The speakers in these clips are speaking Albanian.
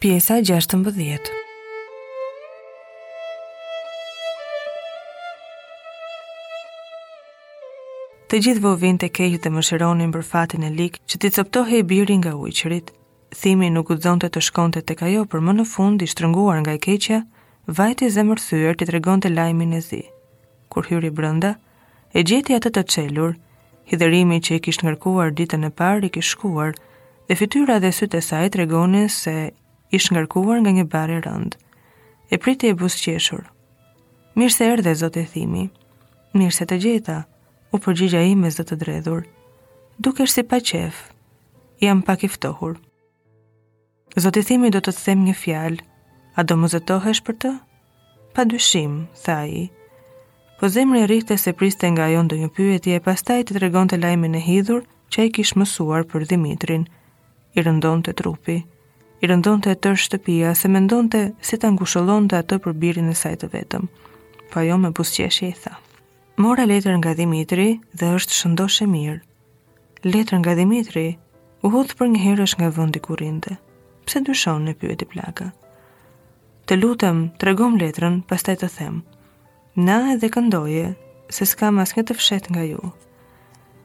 Pjesa e gjashtëmbëdhjetë. Të gjithëve u vinte keq dhe mëshironin për fatin e lig që t'i coptohej biri nga ujqërit. Thimi nuk guxonte të shkonte tek ajo, por më në fund i shtrënguar nga e keqja, vajti zemërthyer t'i tregonte lajmin e zi. Kur hyri brënda, E gjeti atë të çelur. Hidhërimi që i kishte ngarkuar ditën e parë i kishte shkuar, dhe fytyra dhe sytë e saj tregonin se ish ngarkuar nga një barrë e rëndë. E priti e buzëqeshur. Mirë se erdhe, zoti Thimi. Mirë se të gjeta, u përgjigj ai me zë të dredhur. Dukesh si pa qef, jam pak i ftohur. Zoti Thimi, do të të them një fjalë, a do më zotohesh për të? Pa dyshim, tha ai. Po zemra i rrihte se priste nga ajo ndonjë pyetje e pastaj të tregonte lajmin e hidhur që e kish mësuar për Dhimitrin. I rëndonte trupi, i rëndonte e tërë shtëpia se mendonte si ta ngushëllonte atë për birin e saj të vetëm. Po ajo me buzëqeshje i tha. Mora letër nga Dhimitri dhe është shëndosh e mirë. Letër nga Dhimitri, u hodh përnjëherësh nga vëndi ku rrinte. Pse dyshon e pyeti plaka? Të lutem, tregom letrën, pastaj të them. Na edhe këndoje, se s'kam asnjë të fshehtë nga ju.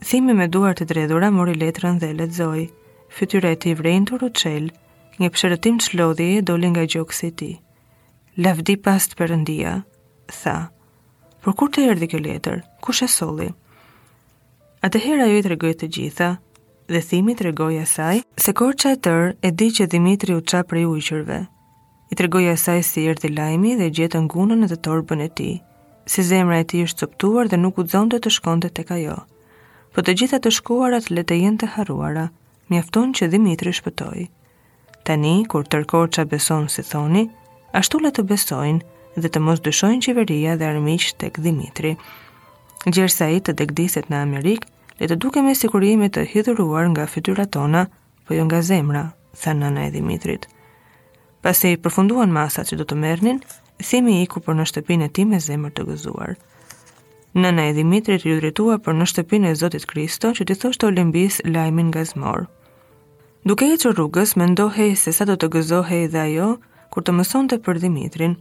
Thimi me duar të dredhura mori letrën dhe lexoi. Fytyra e tij e vrenjtur u çel, një psherëtimë çlodhjeje doli nga gjoksi i tij. Lavdi pastë Perëndia, tha. Por kur të erdhi kjo letër, kush e solli? Atëherë ajo i tregoi të gjitha, dhe Thimi i tregoi asaj se Korça e tërë e di që Dhimitri u ça prej ujqërve. I tregoi asaj si erdhi lajmi dhe gjetën gunën dhe torbën e tij, si zemra e tij është coptuar dhe nuk guxonte të shkonte tek ajo. Po të gjitha të shkuarat le të jenë të harruara, mjafton që Dhimitri shpëtoi. Tani, kur tërë Korça beson si thoni, ashtu le të besojnë dhe të mos dyshojnë qeveria dhe armiqtë tek Dhimitri. Gjersa ai të degdiset në Amerikë, le të dukemi sikur jemi të hidhuruar nga fytyrat tona, po jo nga zemra, tha nëna e Dhimitrit. Pasi i përfunduan masat që do të merrnin, Thimi iku për në shtëpinë e tij me zemër të gëzuar. Nëna e Dhimitrit iu drejtua për në shtëpinë e Zotit Kristo që t'i thoshte Olimbisë lajmin gazmor. Duke ecur rrugës, mendohej se sa do të gëzohej dhe ajo kur të mësonte për Dhimitrin.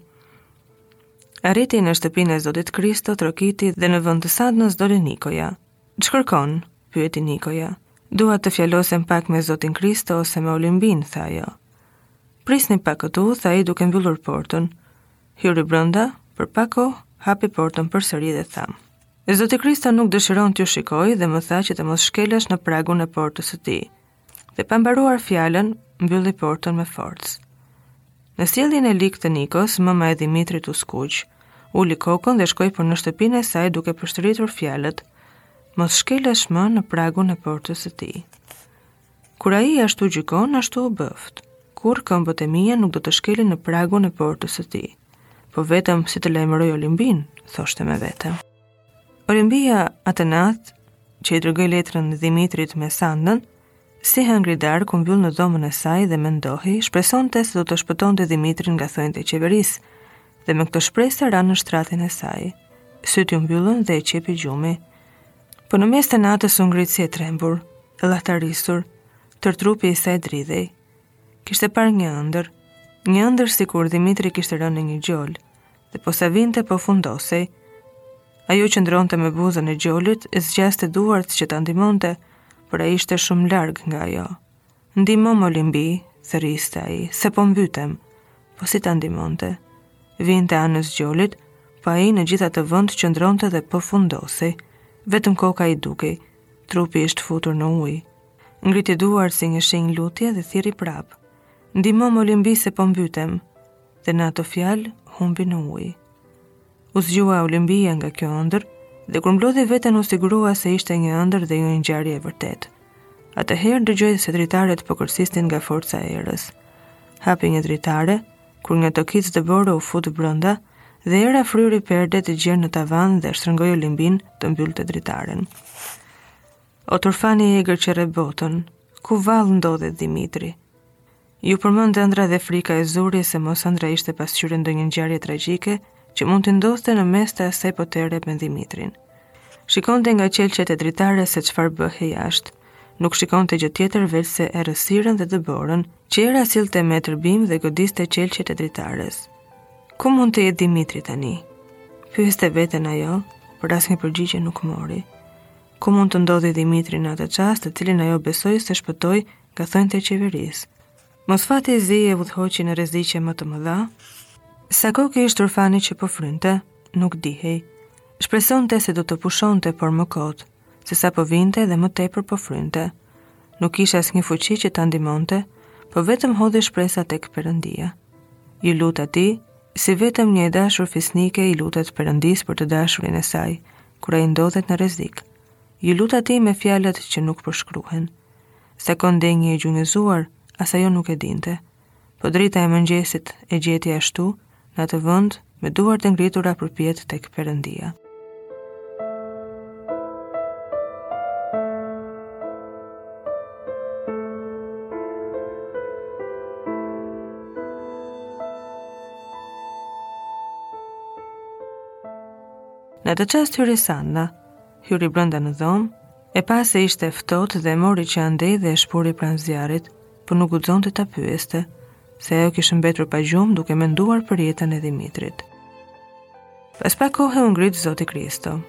Arriti në shtëpinë e Zotit Kristo, trokiti dhe në vend të Sadnës doli Nikoja. Ç'kërkon? pyeti Nikoja. Dua të fjalosem pak me Zotin Kristo ose me Olimbinë, tha ajo. Prisni pak këtu, tha ai duke mbyllur portën. Hyri brenda, për pak kohë hapi portën përsëri dhe tha: E zoti Kristo nuk dëshiron t'ju shikojë dhe më tha që të mos shkelësh në pragun e portës së tij. Dhe pa mbaruar fjalën, mbylli portën me forcë. Në sjelljen e ligë të Nikos, mëma e Dhimitrit u skuq, uli kokën dhe shkoi për në shtëpinë e saj duke përsëritur fjalët: Mos shkelësh më në pragun e portës së tij. Kur ai ashtu gjykon, ashtu u bëftë. Kurrë këmbët e mia nuk do të shkelin në pragun e portës së tij. Po vetëm si të lajmëroj Olimbinë, thoshte me vete. Olimbia atë natë, që i dërgoi letrën Dhimitrit me Sandën, si hëngri darkë u mbyll në dhomën e saj dhe mendohej, shpresonte se do të shpëtonte Dhimitrin nga thonjtë e qeverisë, dhe me këtë shpresë ra në shtratin e saj. Sytë iu mbyllën dhe e qepi gjumi. Po në mes të natës u ngrit si e trembur, e llahtarisur, tërë trupi i saj dridhej. Kishte parë një ëndër, një ëndër sikur Dhimitri kishte rënë në një gjol, dhe po sa vinte po fundosej. Ajo qëndronte me buzën e gjolit e zgjaste duart që ta ndihmonte, por ai ishte shumë larg nga ajo. Ndihmomë Olimbi, thërriste ai, se po mbytem. Po si ta ndihmonte? Vinte anës gjolit, pa po ai në gjithë atë vend qëndronte dhe po fundosej. Vetëm koka i dukej, trupi ishte futur në ujë. Ngriti duart si një shenjë lutje dhe thirri prapë. Ndihmomë Olimbi se po mbytem. Dhe në ato fjalë humbi në ujë. U zgjua Olimbia nga kjo ëndër dhe kur mblodhi veten u sigurua se ishte një ëndër dhe jo një ngjarje e vërtetë. Atëherë dëgjoi se dritaret po kërcisnin nga forca e erës. Hapi një dritare, kur një tokicë dëbore u fut brenda dhe era fryri perdet gjer në tavan dhe shtrëngoi Olimbinë të mbyllte dritaren. O turfani i egër që rreh botën, ku vallë ndodhet Dhimitri? Iu përmend ëndrra dhe frika e zuri se mos ëndrra ishte pasqyrë e ndonjë ngjarje tragjike që mund të ndodhte në mes të asaj potere me Dhimitrin. Shikonte nga qelqet e dritares se çfarë bëhej jashtë. Nuk shikonte gjë tjetër veçse errësirën dhe dëborën, që era sillte me tërbim dhe godiste qelqet e dritares. Ku mund të jetë Dhimitri tani? Pyeste veten ajo, por asnjë përgjigje nuk mori. Ku mund të ndodhej Dhimitri në atë çast, të cilin ajo besoi se shpëtoi nga thonjtë e qeverisë? Mos fati i zi e udhëhoqi në rreziqe më të mëdha? Sa kohë kishte turfani që po frynte, nuk dihej. Shpresonte se do të pushonte, por më kot, se sa po vinte dhe më tepër po frynte. Nuk ishte asnjë fuqi që ta ndihmonte, po vetëm hodhi shpresa tek perëndia. Iu lut atij, si vetëm një e dashur fisnike i lutet perëndisë për të dashurin e saj, kur ai ndodhet në rrezik. Iu lut atij me fjalë që nuk përshkruhen. Sa kohë ndenji e gjunjëzuar, as ajo nuk e dinte. Po drita e mëngjesit e gjeti ashtu, në atë vend, me duar të ngritura përpjet tek Perëndia. Në atë çast hyri Sanda, hyri brenda në dhomë, e pa se ishte ftohtë dhe e mori që andej dhe e shpuri pranë zjarrit, po nuk guxonte ta pyeste, se ajo kishe mbetur pa gjumë duke menduar për jetën e Dimitrit. Pas pak kohe u ngrit Zoti Kristo,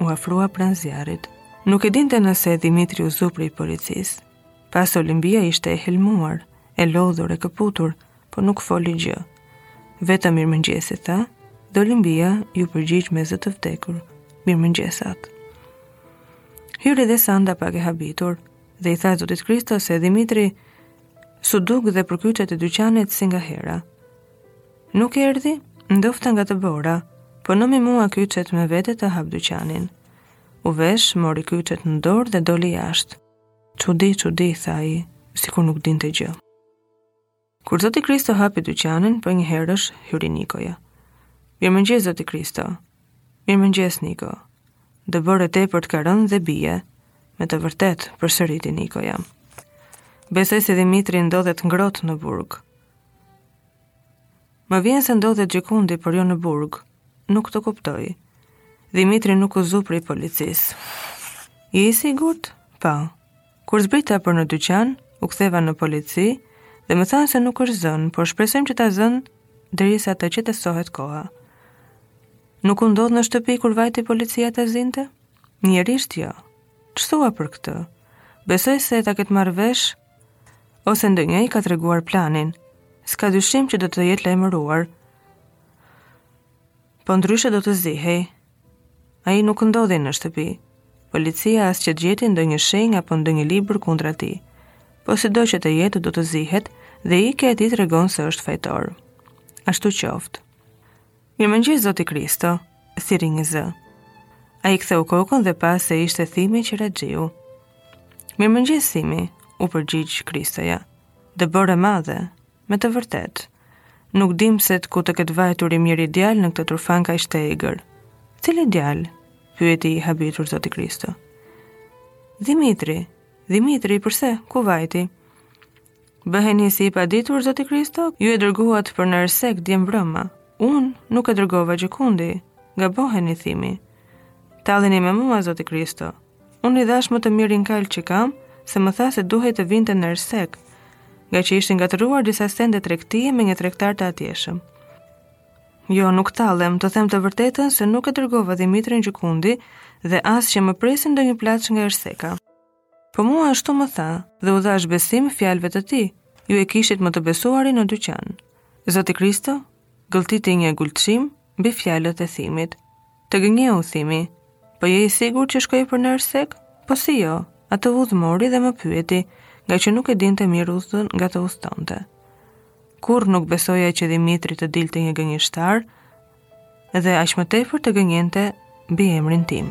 u afrua pranë zjarrit. Nuk e dinte nëse Dimitri u zu prej policisë. Pa se Olimbia ishte e helmuar, e lodhur e këputur, por nuk foli gjë. Vetëm mirëmëngjesi tha, dhe Olimbia iu përgjigj me zë të vdekur. Mirëmëngjes atë. Hyri dhe Sanda pak e habitur dhe i tha Zotit Kristo se Dimitri s'u duk dhe për kyçet e dyqanit si ngahera. Nuk erdi, ndofta nga dëbora, po nëmi mua kyçet, më vete të hap dyqanin. U vesh, mori kyçet në dorë dhe doli jashtë. Çudi, çudi, tha ai, sikur nuk dinte gjë. Kur zoti Kristo hapi dyqanin, përnjëherësh hyri Nikoja. Mirëmëngjes, zoti Kristo. Mirëmëngjes, Niko. Dëborë e tepërt ka rënë dhe bije. Me të vërtetë, përsëriti Nikoja. Besoj se Dimitri ndodhet ngrohtë në burg. Më vjen se ndodhet gjëkundi por jo në burg. Nuk të kuptoj. Dimitri nuk u zu prej policisë. Je i sigurt? Po. Kur zbrita për në dyqan, u ktheva në polici dhe më thanë se nuk është zënë, por shpresojnë që ta zënë derisa të qetësohet koha. Nuk u ndodh në shtëpi kur vajti policia ta zinte? Mjerisht jo. Ç'thua për këtë? Besoj se ta ketë marrë vesh ose ndonjë i ka treguar planin. S'ka dyshim që do të jetë lajmëruar. Po ndryshe do të zihej. Ai nuk ndodhi në shtëpi. Policia as që gjeti ndonjë shenjë apo ndonjë libër kundra tij. Po sido që të jetë do të zihet dhe ikja e tij tregon se është fajtor. Ashtu qoftë. Mirëmëngjes zoti Kristo, thirri një zë. Ai ktheu kokën dhe pa se ishte Thimi qiraxhiu. Mirëmëngjes Thimi, u përgjigj Kristoja. Dëborë e madhe, Me të vërtetë, nuk di se ku të ketë vajtur i miri djalë në këtë tufan kaq të egër. Cili djalë? Pyeti i habitur zoti Kristo. Dhimitri, Dhimitri, përse, ku vajti? Bëheni si i paditur, zoti Kristo, ju e dërguat për në Ersekë dje mbrëma. Unë nuk e dërgova gjëkundi, gaboheni Thimi. Talleni me mua, zoti Kristo, Unë i dhash më të mirin kalë që kam, se më tha se duhej të vinte në Ersekë, ngaqë ishin ngatërruar disa sende tregtie me një tregtar të atjeshëm. Jo, nuk tallem, të them të vërtetën se nuk e dërgova Dhimitrin gjëkundi dhe as që më presin ndonjë plaçkë nga Erseka. Po mua ashtu më tha dhe u dhash besim fjalëve të tij, ju e kishit më të besuarin në dyqan. Zoti Kristo gëlltiti një dyshim, Mbi fjalët e Thimit. Të gënjeu, Thimi. Po je i sigurt që shkoi për në Ersekë? Po si jo? Atë udhë mori dhe më pyeti, ngaqë nuk e dinte mirë udhën nga të udhëtonte. Kurrë nuk besoja që Dhimitri të dilte një gënjeshtar dhe aq më tepër të gënjente mbi emrin tim.